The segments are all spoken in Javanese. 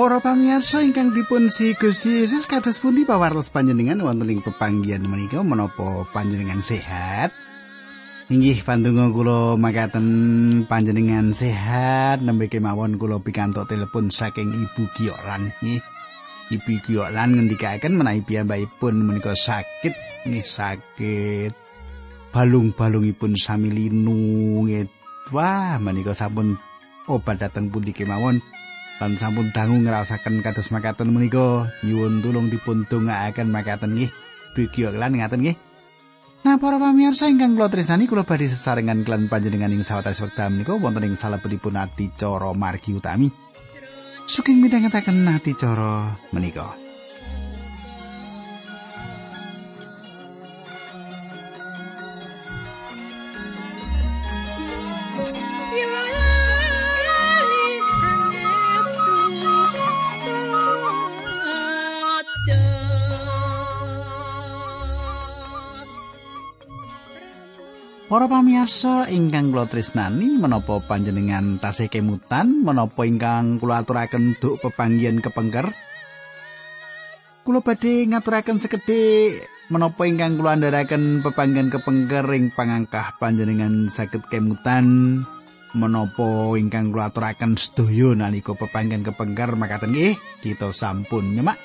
Para pamirsa ingkang dipun si Gusti Yesus kados pundi pawartos panjenengan wonten ing pepanggihan menika menapa panjenengan sehat? Inggih pandonga kula makaten panjenengan sehat nembe kemawon kula pikantuk telepon saking Ibu Giolan nggih. Ibu Giolan ngendikaken menawi piyambakipun menika sakit nggih sakit. Balung-balungipun sami linu nggih. Wah menika sampun obat dateng pundi kemawon. Lan sampun dangu ngrasakaken kados makaten menika nyuwun tulung dipun dongaaken makaten nggih begi lan ngaten nggih Nah para pamirsa ingkang kula tresnani kula badhe sesarengan klan panjenengan ing sawetawis wekdal menika wonten ing salebetipun adicara margi utami. Suking midhangetaken adicara menika. Para pamirsa ingkang kula tresnani menapa panjenengan tasih kemutan? Menapa ingkang kula aturaken duk pepanggihan kepengker? Kula badhe ngaturaken sekedhik menapa ingkang kula andharaken pepanggihan kepengker ing pangangkah panjenengan saged kemutan? Menapa ingkang kula aturaken sedaya nalika pepanggihan kepengker? Makaten nggih kita sampun nyemak.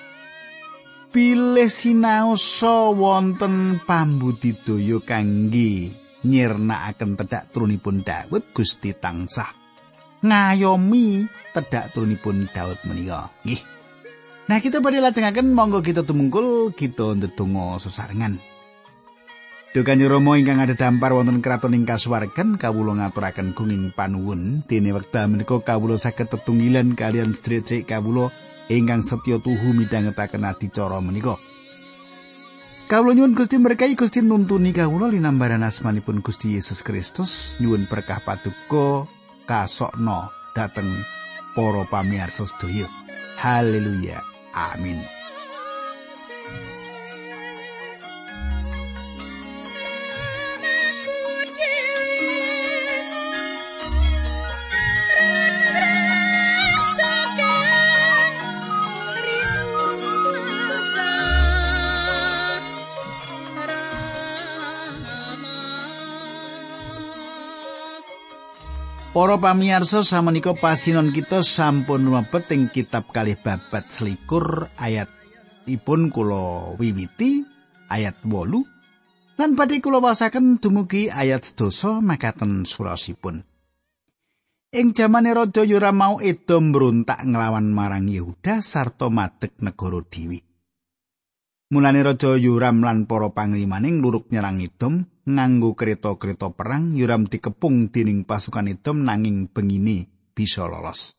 Pilih sinaosa wonten pambudidaya kangge nyirnakaken tedhak turunipun Daud Gusti tansah ngayomi tedhak turunipun Daud menika. Nggih. Nah kita badhe lajengaken monggo kita tumungkul kita ndedonga sesarengan. Dukanyo Rama ingkang ada dampar wonten kraton ing kasuwargan kawula ngaturaken gunging panuwun. Dene wekdal menika kawula saged tetunggilan kalian sedherek kawula ingkang setya tuhu midhangetaken adicara menika. Kawula nyuwun Gusti berkahi Gusti nuntuni kawula linambaran asmanipun Gusti Yesus Kristus nyuwun berkah paduka kasokno dateng para pamirsa sedaya. Haleluya. Amin. Para pamirsa samenika pasinon kita sampun mlebet ing kitab kalih babat selikur ayat ipun kula wiwiti ayat 8 lan badhe kula wasaken dumugi ayat sedasa makaten surasipun. Ing jamane Raja Yoram mau Edom mbrontak nglawan marang Yehuda sarta madeg negara Dewi. Mulane Raja Yoram lan para panglimaning luruk nyerang Edom nganggo kereta-kereta perang Yuram dikepung dening pasukan Edom nanging bengine bisa lolos.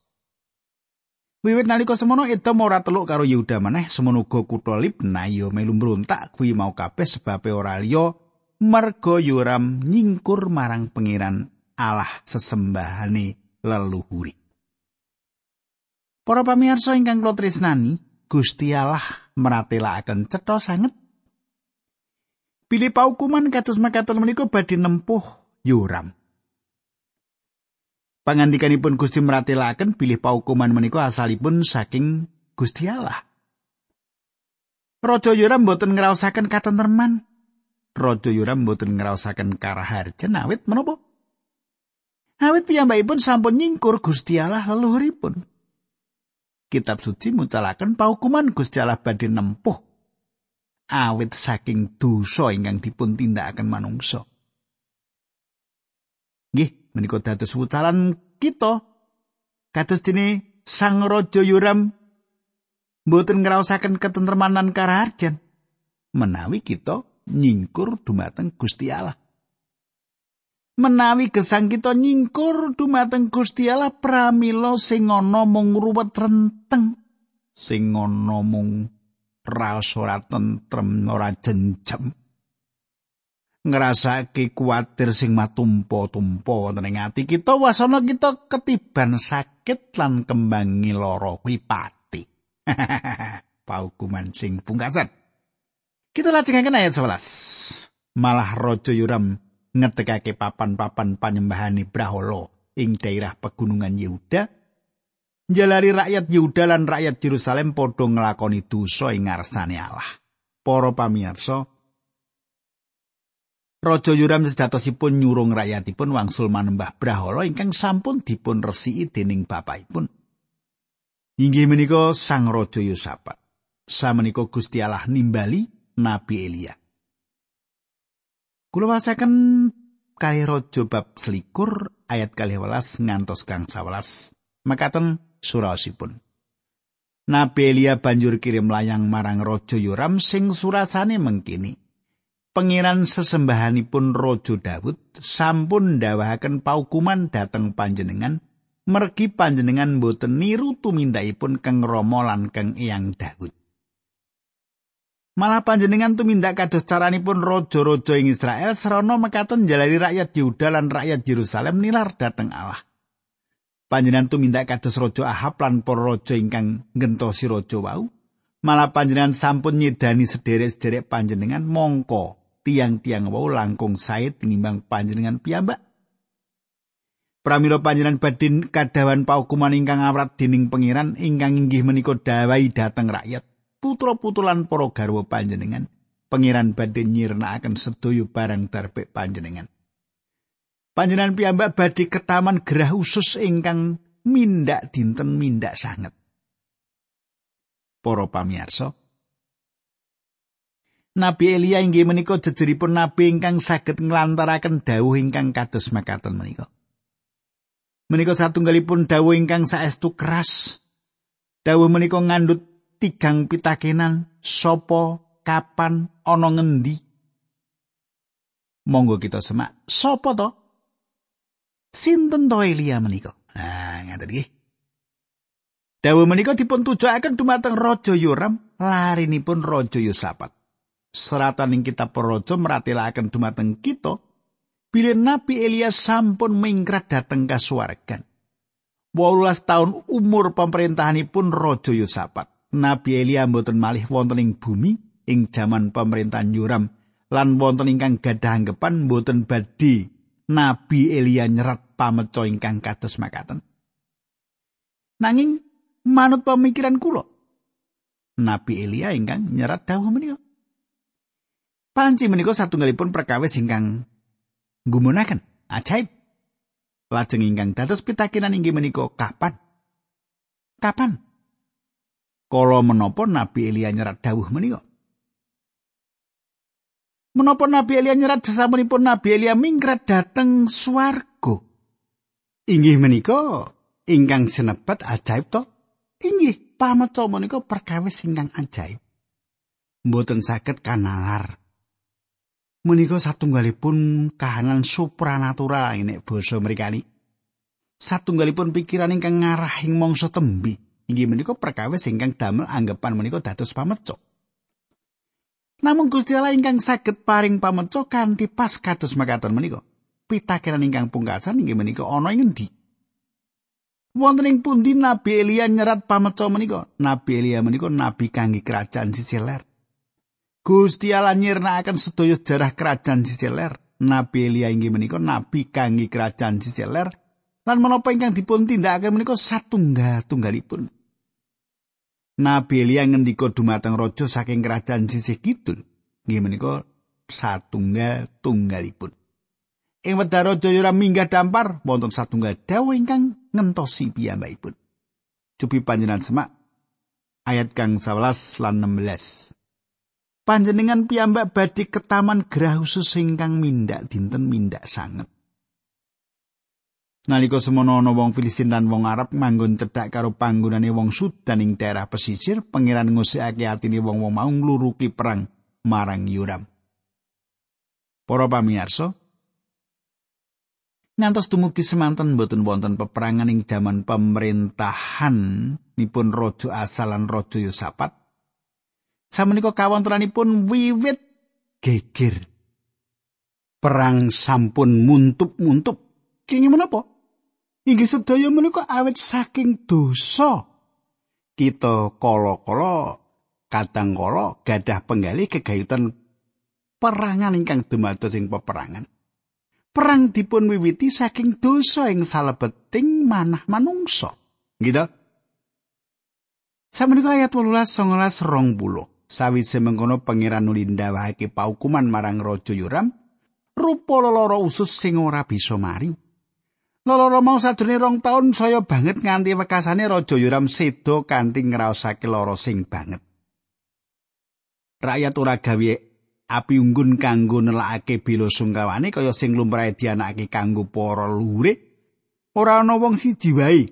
Wiwit nalika semono Edom ora teluk karo Yehuda maneh semono uga kutha Libna ya melu mbrontak kuwi mau kabeh sebab ora liya merga Yuram nyingkur marang pangeran Allah sesembahane leluhuri. Para pamirsa ingkang kula tresnani, Gusti Allah meratelaken cetha sanget Pilih paukuman kados makaten menika badhe nempuh Yoram. Pangandikanipun Gusti meratelaken pilih paukuman menika asalipun saking Gusti Allah. Raja Yoram boten ngraosaken katentreman. Raja Yoram boten ngraosaken karaharjan awit menapa? Awit piyambakipun sampun nyingkur Gusti Allah leluhuripun. Kitab suci mucalaken paukuman Gusti Allah badhe nempuh awit saking dosa ingkang dipun tindakaken manungsa. Nggih, menika dados wucalan kita kados dene Sang Raja Yoram mboten ngraosaken ketentreman lan karaharjan menawi kita nyingkur dumateng Gusti Allah. Menawi gesang kita nyingkur dumateng Gusti Allah pramila sing ana mung ruwet renteng sing ana mung raos ora tentrem ora jenjem ngrasake kuwatir sing matumpa-tumpa wonten ing ati kita wasana kita ketiban sakit lan kembangi lara kuwi pati paukuman sing pungkasan. Kita lajengaken ayat 11 malah raja yuram ngetekake papan-papan panyembahane brahala ing daerah pegunungan Yehuda Jalari rakyat Yehuda lan rakyat Yerusalem padha nglakoni dosa ing ngarsane Allah. Para pamirsa, Raja Yoram sejatosipun nyurung rakyatipun wangsul manembah brahala ingkang sampun dipun resiki dening bapakipun. Inggih menika Sang Raja Yosafat. Samenika Gusti Allah nimbali Nabi Elia. Kula wasaken kali raja bab selikur ayat kali welas ngantos kang sawelas. Makaten surasipun. Nabi Elia banjur kirim layang marang Raja Yoram sing surasane mengkini. Pengiran sesembahanipun Raja Daud sampun ndawahaken paukuman dhateng panjenengan mergi panjenengan boten niru tumindakipun kang Rama lan kang Eyang Daud. Malah panjenengan tumindak kados caranipun raja-raja ing Israel serana mekaten jalari rakyat Yehuda lan rakyat Yerusalem nilar dhateng Allah. Panjenengan tumindak kados raja Ahab lan para raja ingkang ngentosi raja wau. Malah panjenengan sampun nyedani sederek-sederek panjenengan mongko tiang-tiang wau langkung sae tinimbang panjenengan piyambak. Pramila panjenengan badin kadawan paukuman ingkang awrat dening pangeran ingkang inggih menika dawai dhateng rakyat. putra-putulan para garwa panjenengan pangeran badhe nyirnakaken sedaya barang darpe panjenengan panjenengan piyambak badhe ketaman gerah usus ingkang mindak dinten mindak sanget para pamirsa Nabi Elia inggih menika jejeripun nabi ingkang saged nglantaraken dawuh ingkang kados makaten menika. Menika satunggalipun dawuh ingkang saestu keras. Dawuh menika ngandut tigang pitakenan sapa kapan ana ngendi monggo kita semak sapa to sinten to Elia menika? Nah ngaten nggih. Dawuh menika dipun tujuaken dumateng raja Yoram larinipun raja Yosafat. Seratan ing kitab raja meratelaken dumateng kita bilih Nabi Elia sampun mingkrat dateng kasuwargan. 18 tahun umur pemerintahanipun Raja Yosafat. Nabi Elia mboten malih wonten ing bumi ing jaman pemerintahan Yoram lan wonten ingkang gadah anggapan mboten badhe Nabi Elia nyerat pameco ingkang kados makaten. Nanging manut pemikiran kula Nabi Elia ingkang nyerat dawuh menika. Panci menika satunggalipun perkawis ingkang gumunaken ajaib. Lajeng ingkang dados pitakenan inggih menika kapan? Kapan kala menapa Nabi Elia nyerat dawuh menika. Menapa Nabi Elia nyerat sesampunipun Nabi Elia mingkrat dhateng swarga. Inggih menika ingkang sinebat ajaib to. Inggih pameca menika perkawis ingkang ajaib. Mboten saged kanalar. Menika satunggalipun kahanan supranatural nek basa mrikani. Satunggalipun pikiran ingkang ngarah ing mangsa tembi. inggih menika perkawis ingkang damel anggapan menika dados pameco. Namung Gusti Allah ingkang saged paring pameco kanthi pas kados makaten menika. Pitakenan ingkang pungkasan inggih menika ana ing endi? Wonten ing pundi Nabi Elia nyerat pameco menika? Nabi Elia menika nabi kangge kerajaan sisi ler. Gusti Allah nyirnakaken sedaya sejarah kerajaan sisi ler. Nabi Elia inggih menika nabi kangge kerajaan sisi ler. Lan menapa ingkang dipun tindakaken menika satunggal tunggalipun. Nabi Elia ngendika dumateng raja saking kerajaan sisih kidul. Nggih menika satunggal tunggalipun. Ing wedha raja Yoram minggah dampar wonten satunggal dawuh ingkang ngentosi piyambakipun. Cupi panjenengan semak ayat kang 11 lan 16. Panjenengan piyambak badhe ketaman gerah khusus ingkang mindak dinten mindak sanget. Nalika semono ana wong Filistin lan wong Arab manggon cedhak karo panggonane wong Sudan ing daerah pesisir, pangeran ngusikake atine wong-wong mau ngluruki perang marang Yuram. Para pamirsa, ngantos dumugi semanten boten wonten peperangan ing jaman pemerintahan nipun Raja Asal lan Raja Yosafat. Samenika kawontenanipun wiwit geger. Perang sampun muntup-muntup. Kenging menapa? Inggih sedaya menika awet saking dosa. Kita kala-kala kadang kala gadah penggali kegayutan perangan ingkang dumados ing peperangan. Perang dipun wiwiti saking dosa ing salebeting manah manungsa. Gitu. Sameneika ayat 18 19 20. Sawise mengkono pangeran nulindawake paukuman marang Raja Yoram, rupa loro usus sing ora bisa mari. Loro mau sajroning rong taun saya banget nganti wekasane Raja Yoram sedo kanthi ngraosake lara sing banget. Rakyat ora gawe api unggun kanggo nelakake bela sungkawane kaya sing lumrahe dianakake kanggo para luhur. Ora ana wong siji wae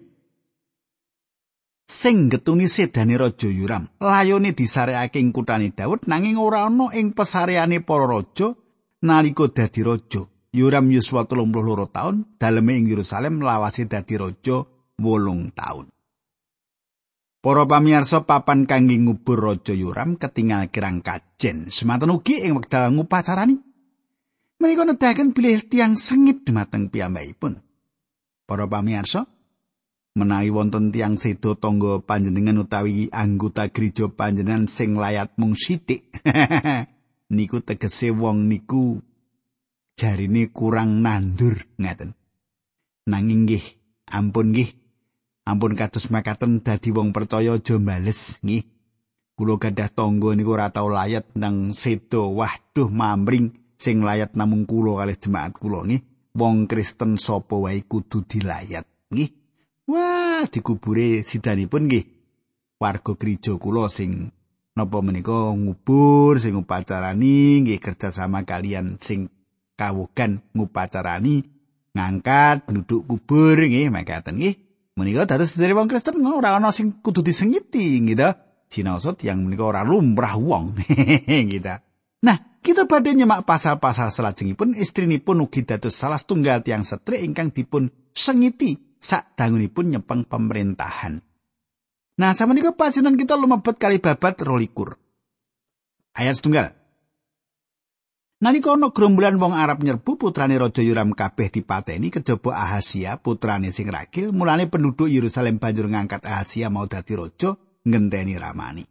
sing getuni sedane Raja Yoram. Layone disarekake ing kutane Daud nanging ora ana ing pesareane para raja nalika dadi raja. Yoram yuswa 32 taun, daleme ing Yerusalem lawase dadi raja 8 taun. Para pamirsa papan kangge ngubur raja Yoram ketingal kirang kajen. Semanten ugi ing wekdal ngupacarani. Menika nedahaken bilih tiang sengit dumateng piyambakipun. Para pamirsa, menawi wonten tiang sedo tangga panjenengan utawi anggota gereja panjenengan sing layat mung sithik. niku tegese wong niku jarine kurang nandur ngaten. Nanging nggih, ampun nggih. Ampun kados makaten dadi wong percaya aja bales nggih. Kulo gadah tangga niku ora tau layat nang sedo. Waduh mamring sing layat namung kulo kalih jemaat kulo nggih. Wong Kristen sapa wae kudu dilayat nggih. Wah, dikubure sidanipun nggih. Warga gereja kula sing napa menika ngubur sing upacarani nggih kerja sama kalian sing kawugan ngupacarani ngangkat duduk kubur nggih makaten nggih. Menika dados dari wong Kristen ora ana sing kudu disengiti gitu sinaosot yang menika ora lumrah wong gitu nah kita pada nyemak pasal-pasal salajengipun istrinipun ugi dados salah setunggal tiang setri ingkang dipun sengiti sak dangunipun nyepeng pemerintahan. Nah sama nika pasinan kita lumebet kali babat rolikur. Ayat setunggal Nalika ana gerombolan wong Arab nyerbu putrane Raja Yoram kabeh dipateni kejaba Ahasia putrane sing ragil mulane penduduk Yerusalem banjur ngangkat Ahasia mau dadi raja ngenteni ramani.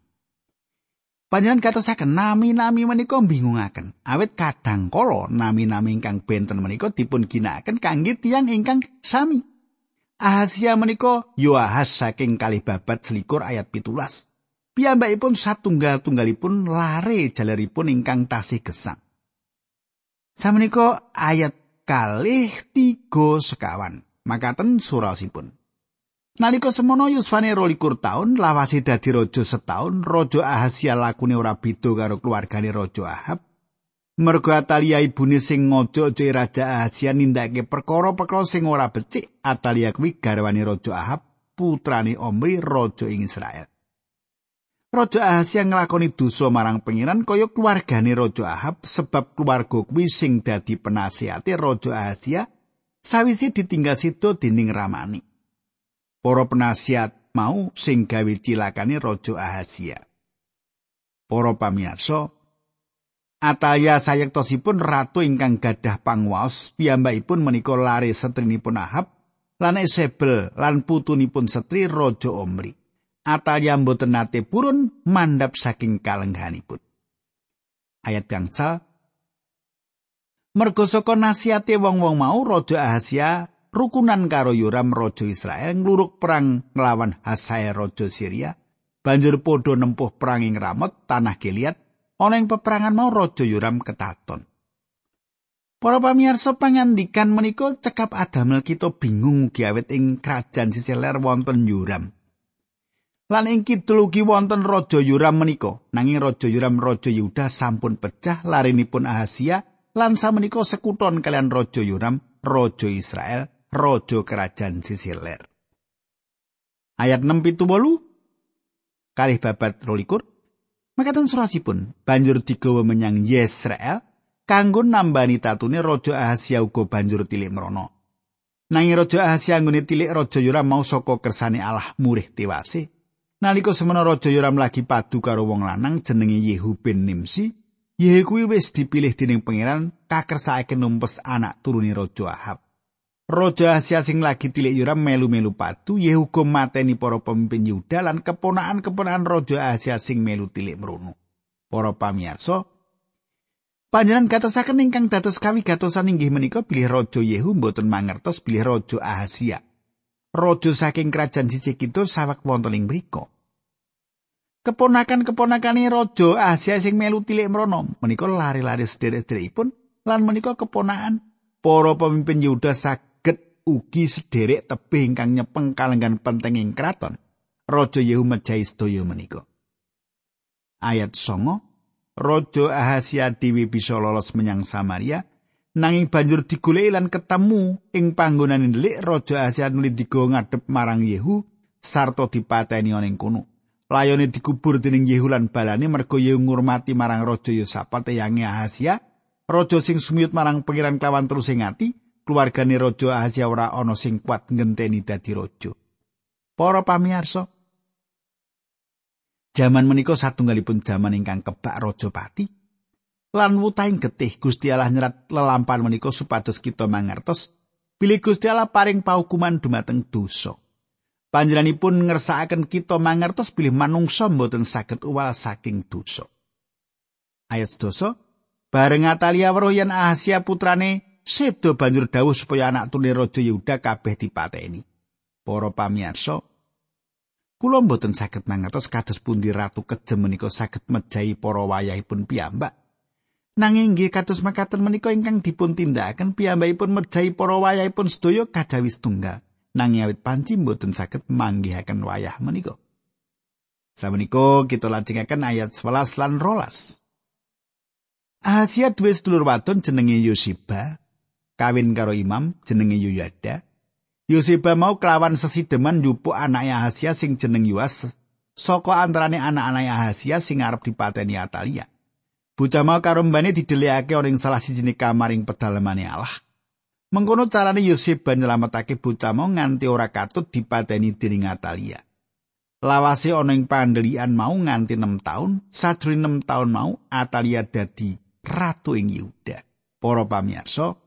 Panjenengan katosaken nami-nami menika bingungaken. Awit kadang kala nami-nami ingkang benten menika dipun ginakaken kangge tiyang ingkang sami. Ahasia menika Yoahas saking kalih babat selikur ayat pitulas. Piyambakipun satunggal-tunggalipun lare jalaripun ingkang tasih gesang. Samenika ayat kalih tiga sekawan. Makaten surasipun. Nalika semono Yusfane rolikur taun lawase dadi raja setahun, raja Ahasia lakune ora beda karo keluargane raja Ahab. Mergo Atalia ibune sing ngojo-ojo raja Ahasia nindakake perkara-perkara sing ora becik, Atalia kuwi garwane raja Ahab, putrane Omri raja ing Israel. Raja Ahasia nglakoni dosa marang pengiran kaya keluargane Raja Ahab sebab keluarga kuwi sing dadi penasihate Raja Ahasia sawise ditinggal sida dening ramani. Para penasihat mau sing gawe cilakane Raja Ahasia. Para pamirsa, Ataya sayektosipun ratu ingkang gadah pangwaos piyambakipun menika lare setrinipun Ahab lan Isabel lan putunipun setri Raja Omri. Atalia mboten nate purun mandap saking kalengganipun. Ayat gangsal Mergo saka nasihate wong-wong mau Raja Ahasia rukunan karo Yoram Raja Israel ngluruk perang nglawan Hasael Raja Syria banjur padha nempuh perang ing Ramot tanah Gilead ing peperangan mau Raja Yoram ketaton. Para pamirsa pangandikan menika cekap adamel kita bingung awet ing kerajaan sisih ler wonten Yoram. Lan ing kidul ugi wonten Raja Yoram menika. Nanging Raja Yoram Raja Yehuda sampun pecah larinipun Ahasia lan samenika sekuton kalian Raja Yoram Raja Israel Raja Kerajaan Sisiler. Ayat 6 pitu bolu kalih babat rolikur Makaten surasipun banjur digawa menyang Yesrael kanggo nambani tatune Raja Ahasia uga banjur tilik merono. Nanging Raja Ahasia nggone tilik Raja Yoram mau saka kersane Allah murih tewase Nalika semana Raja Yoram lagi padu karo wong lanang jenenge Yehu bin Nimsi, Yehu kuwi wis dipilih dening pangeran kakersake numpes anak turune Raja Ahab. Raja Asia sing lagi tilik Yoram melu-melu padu, Yehu go mateni para pemimpin Yuda lan keponakan-keponakan Raja Asia sing melu tilik mrono. Para pamirsa, Panjenengan katosaken ingkang dados kawigatosan inggih menika bilih Raja Yehu mboten mangertos bilih Raja Ahasia. Raja saking kerajaan siji kidul sawek wonten ing mriku. Keponakan-keponakane raja Asia sing melu tilik mrono menika lari-lari sederek-sederekipun lan menika keponakan para pemimpin Yehuda saged ugi sederek tebih ingkang nyepeng kalenggan pentinging kraton. Raja Yehu mejahi sedaya menika. Ayat songo Raja Ahasia Dewi bisa lolos menyang Samaria nanging banjur digoleki lan ketemu ing panggonan ndelik Raja Ahasia nuli digo ngadep marang Yehu sarta dipateni ana ing kono. layone dikubur dening Yehu lan balane mergo Yehu ngurmati marang Raja Yosafat yang Ahasia, raja sing sumiyut marang pengiran kelawan terus ing ati, keluargane Raja Ahasia ora ana sing kuat ngenteni dadi raja. Para pamirsa, Jaman menika satunggalipun jaman ingkang kebak raja pati lan wutahing getih Gusti Allah nyerat lelampan menika supados kita mangertos bilih Gusti Allah paring paukuman dumateng dosa. Panjenenganipun ngersakaken kita mangertos bilih manungsa mboten saged uwal saking dosa. Ayat dosa bareng Atalia weruh yen Asia putrane sedo banjur dawuh supaya anak tune raja Yehuda kabeh dipateni. Para pamirsa, kula mboten saged mangertos kados pundi ratu kejem menika saged mejahi para wayahipun piyambak. Nanging nggih kados makaten menika ingkang dipun tindakaken piyambakipun mejahi para wayahipun sedaya kajawis tunggal. nanging awit panci mboten saged manggihaken wayah menika. Samenika kita lajengaken ayat 11 lan rolas. Asia duwe sedulur wadon jenenge Yosiba, kawin karo imam jenenge Yoyada. Yosiba mau kelawan sesideman nyupuk anake Ahasia sing jeneng Yuas saka antarane anak-anak Ahasia sing arep dipateni Atalia. Bocah mau karo mbane didelikake ora ing salah siji kamaring pedalemane Allah. Mengkono carane Yosef ban nyelametake bocah mau nganti ora katut dipateni dening Atalia. Lawase ana ing pandelian mau nganti 6 taun, sajroning 6 taun mau Atalia dadi ratu ing Yehuda. Para pamirsa,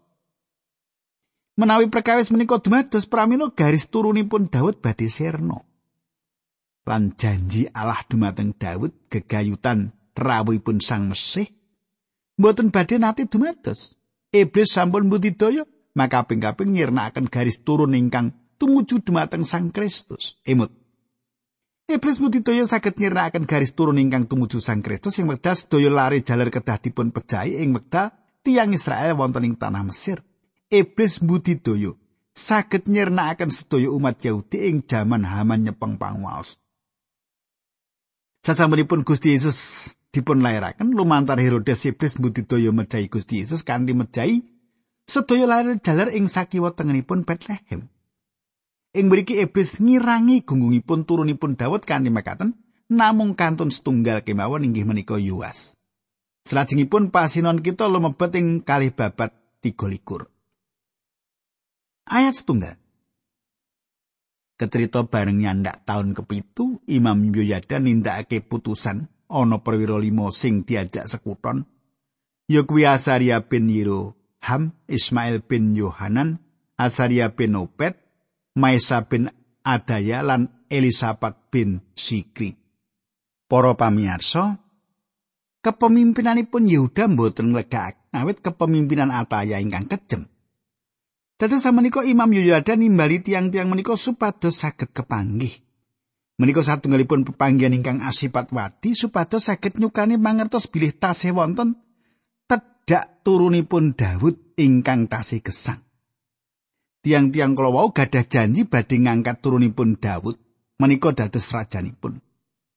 menawi perkawis menika dumados pramila garis turunipun Daud badhe serno. Lan janji Allah dumateng Daud gegayutan rawuhipun Sang Mesih mboten badhe nate dumados. Iblis sampun budidaya maka kaping-kaping nyirnakaken garis turun ingkang tumuju dumateng Sang Kristus. Emut. Iblis mudidaya saged nyirnakaken garis turun ingkang tumuju Sang Kristus sing wekdal sedaya lari jalar kedah dipun pejahi ing wekdal tiang Israel wonten ing tanah Mesir. Iblis mudidaya saged nyirnakaken sedaya umat Yahudi ing jaman Haman nyepeng panguwas. Sasampunipun Gusti Yesus dipun lairaken lumantar Herodes iblis mbudidaya mejahi Gusti Yesus kanthi mejahi sedaya lair jalar ing sakiwa tengenipun Bethlehem. Ing mriki iblis ngirangi gunggungipun turunipun Daud kanthi makaten namung kantun setunggal kemawon inggih menika Yuas. Selajengipun pasinon kita lumebet ing kalih babat 13. Ayat setunggal. Kecerita bareng nyandak tahun kepitu, Imam Yoyada nindakake putusan ana perwira lima sing diajak sekuton. Ya kuwi Asaria bin Yiro, Ham, Ismail bin Yohanan, Azaria bin Obed, Maisa bin Adaya lan Elisabeth bin Sikri. Para pamirsa, kepemimpinanipun Yehuda mboten nglegak awit kepemimpinan Ataya ingkang kejem. Dados samenika Imam Yoyada nimbali tiang-tiang menika supados saged kepanggih. Menika satunggalipun pepanggihan ingkang asipat wadi supados saged nyukani mangertos bilih tasih wonten dak turunipun Daud ingkang tasih gesang. Tiang-tiang kala wau gadah janji badhe ngangkat turunipun Daud menika dados rajanipun.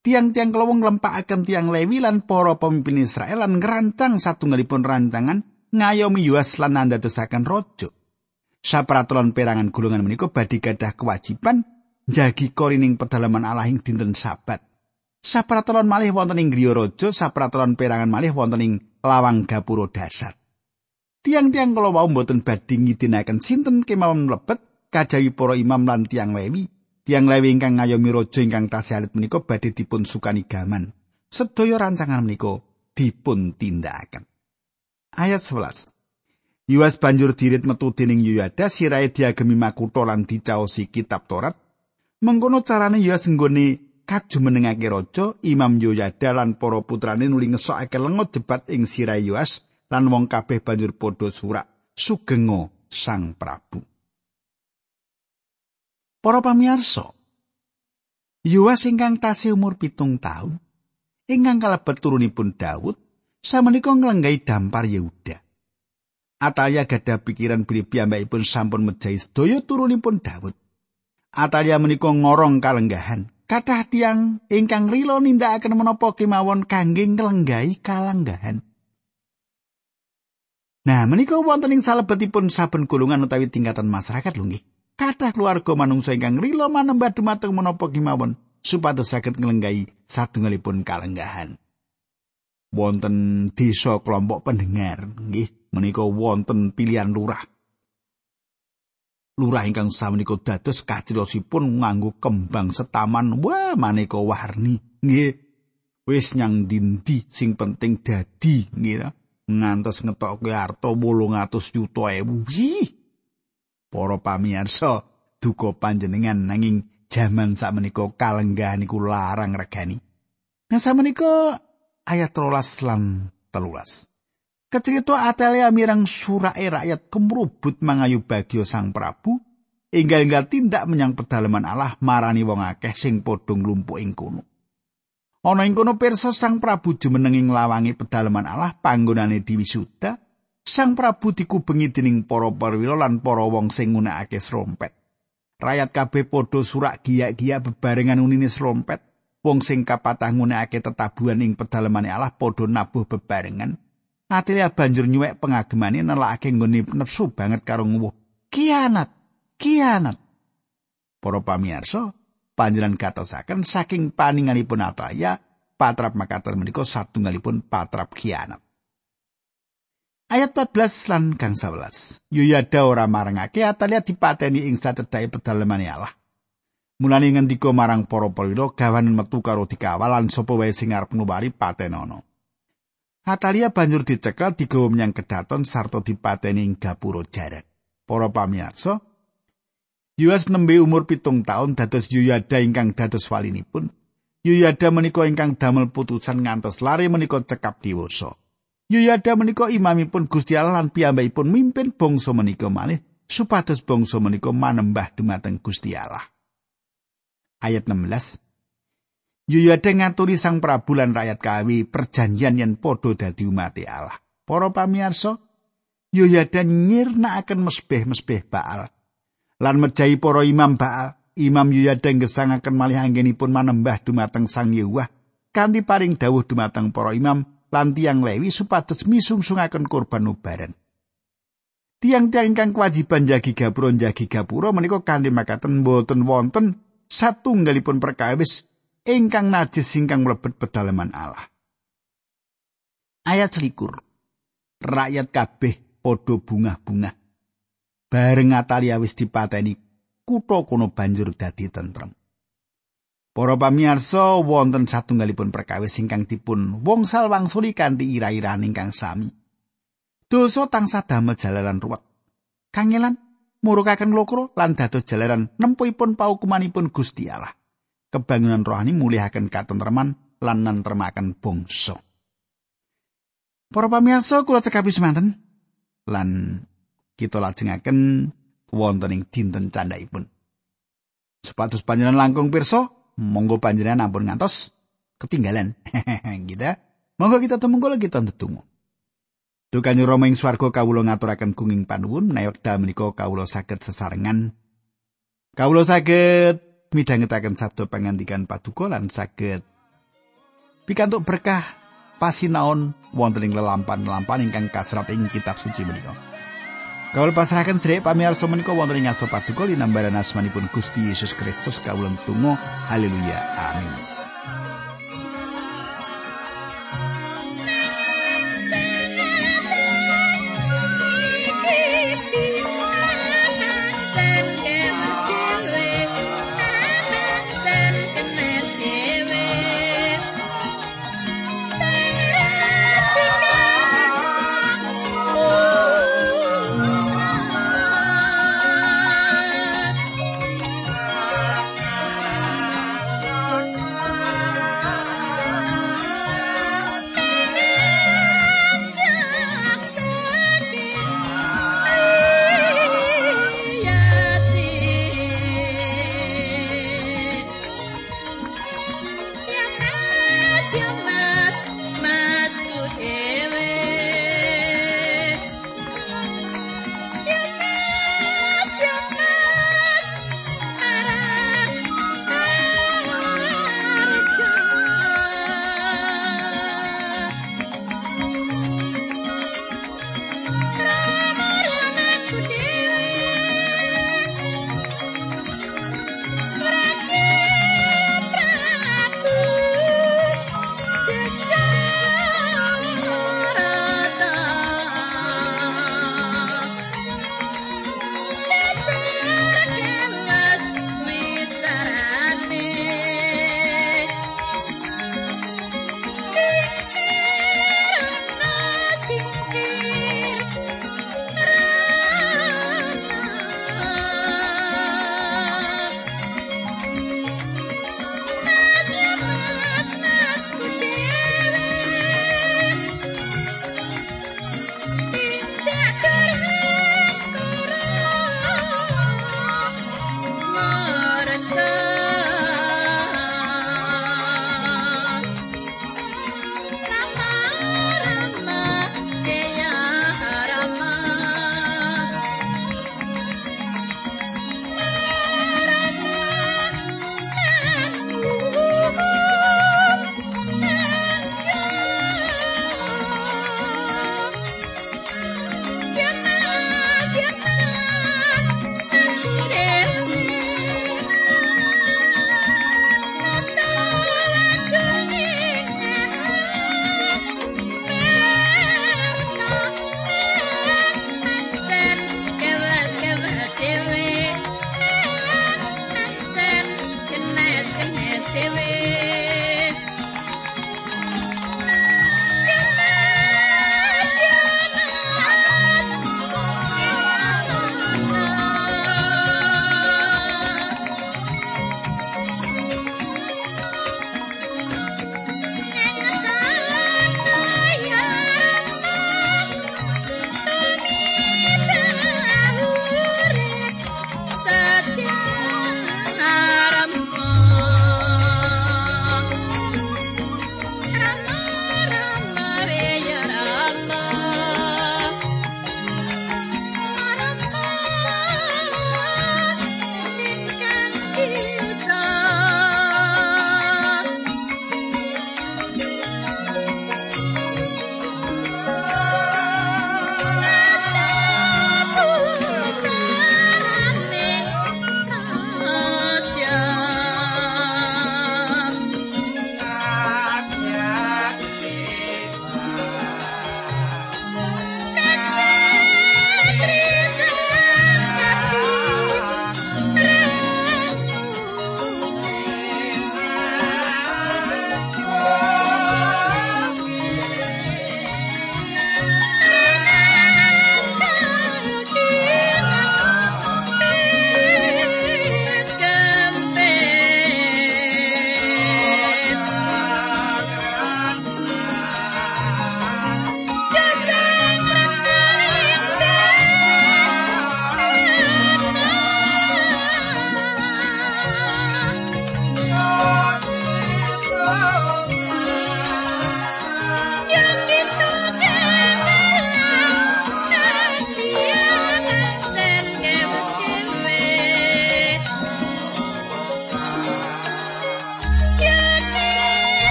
Tiang-tiang kala wong lempakaken tiang Lewi lan para pemimpin Israel lan ngerancang satunggalipun rancangan ngayomi Yuas lan nandadosaken raja. Sapraturan perangan golongan menika badhe gadah kewajiban jagi korining pedalaman Allah ing dinten Sabat. Sapraturan malih wonten ing griya raja, sapraturan perangan malih wonten ing lawang gapura dasar. Tiang-tiang kala wau mboten badhe ngidinaken sinten kemawon mlebet kajawi para imam lan tiang lewi. Tiang lewi ingkang ngayomi raja ingkang tasih alit menika badhe dipun sukani gaman. Sedaya rancangan menika dipun tindakaken. Ayat 11. Yuas banjur dirit metu dening Yoyada sirahe diagemi makutha lan dicaosi kitab Torat. Mengkono carane Yuas nggone kajumenengake raja Imam Yoyada lan para putrane nuli ngesokake lengo jebat ing sirah Yoas lan wong kabeh banjur padha surak sugenga Sang Prabu. Para pamirsa, Yoas ingkang tasih umur pitung taun ingkang kalebet turunipun Daud samenika nglenggahi dampar Yehuda. Atalia gadah pikiran bilih piyambakipun sampun mejahi sedaya turunipun Daud. Atalia menika ngorong kalenggahan. Kathah tiang ingkang rila nindakaken menapa kemawon kangge nglenggahi kalenggahan. Nah, menika wonten ing salebetipun saben golongan utawi tingkatan masyarakat lho. Kathah keluarga manungsa ingkang rila manembah dumateng menapa kemawon supados saged nglenggahi satunggalipun kalenggahan. Wonten desa kelompok pendengar nggih menika wonten pilihan lurah. Lurah ingkang samenika dados kadirosipun nganggo kembang setaman. Wah maneka warni. Nggih. Wis nyang dindi sing penting dadi. Nggih ngantos ngetokke arta 800 yuta ewu. Para pamirsa duka panjenengan nanging jaman sakmenika kalenggahan iku larang regani. Nah samenika ayat 13 lan 13 Kecerita Atelia mirang surake rakyat kemrubut mangayu bagyo Sang Prabu enggal-enggal tindak menyang pedalaman Allah marani wong akeh sing padha nglumpuk ing kono. Ana ing kono pirsa Sang Prabu jumeneng ing lawangi pedalaman Allah panggonane diwisuda. Sang Prabu dikubengi dening para perwira lan para wong sing nggunakake srompet. Rakyat kabeh padha surak giyak-giyak bebarengan unine srompet. Wong sing kapatah nggunakake tetabuhan ing pedalamane Allah padha nabuh bebarengan. Atilia banjur nyuwek pengagemane nelakake nggone nepsu banget karo nguwuh. Kianat, kianat. Para pamirsa, panjenengan katosaken saking paninganipun Ataya, patrap makaten menika satunggalipun patrap kianat. Ayat 14 lan kang 11. Yuyada ora marengake Atalia dipateni ing sacedhake pedalemane Allah. Mulane ngendika marang para prawira gawanen metu karo dikawal lan sapa wae sing arep nuwari patenono. Atalia banjur dicekel digawa menyang kedaton sarta dipateni ing gapura jarak. Para pamirsa, Yuas nembe umur pitung tahun dados Yuyada ingkang dados walinipun. Yuyada menika ingkang damel putusan ngantos lari menika cekap diwasa. Yuyada menika imamipun Gusti Allah lan piyambakipun mimpin bangsa menika malih supados bangsa menika manembah dumateng Gusti Allah. Ayat 16 Yuyada ngaturi sang Prabu lan rakyat kawi perjanjian yen padha dadi umat Allah. Para pamirsa, Yuyada nyirnakaken mesbeh-mesbeh Baal. Lan mejahi para imam Baal, Imam Yuyada ngesangaken malih anggenipun manembah dumateng Sang Yewah kanthi paring dawuh dumateng para imam lan tiang Lewi supados misungsungaken kurban ubaran. Tiang-tiang ingkang kewajiban jagi gapura jagi gapura menika kanthi makaten boten wonten satunggalipun perkawis ingkang najis ingkang mlebet pedalaman Allah. Ayat selikur. Rakyat kabeh padha bungah-bungah. Bareng Atalia wis dipateni kutha kono banjur dadi tentrem. Para pamirsa wonten satunggalipun perkawis ingkang dipun wong salwangsuli kanthi ira-iran ingkang sami. Dosa tansah damel jalaran ruwet. Kangelan murukaken lokro lan dados jalaran nempuipun paukumanipun Gusti Allah. Kebangunan rohani mulihaken katentreman lan nentremaken bangsa. Para pamirsa kula cekapi semanten lan kita lajengaken wonten ing dinten candhaipun. Sepatus panjenengan langkung pirsa, monggo panjenengan ampun ngantos ketinggalan. kita monggo kita tumungkul kita ndedonga. Dukane Rama ing swarga kawula ngaturaken gunging panuwun menawi wekdal menika kawula saged sesarengan. Kawula saged midhangetaken sabda pangandikan paduka lan saged pikantuk berkah pasinaon wonten ing lelampan-lelampan ingkang kasrat ing kitab suci menika. Kawul pasrahaken sedherek pamirsa menika wonten ing asta paduka linambaran asmanipun Gusti Yesus Kristus kawula tunggu haleluya amin.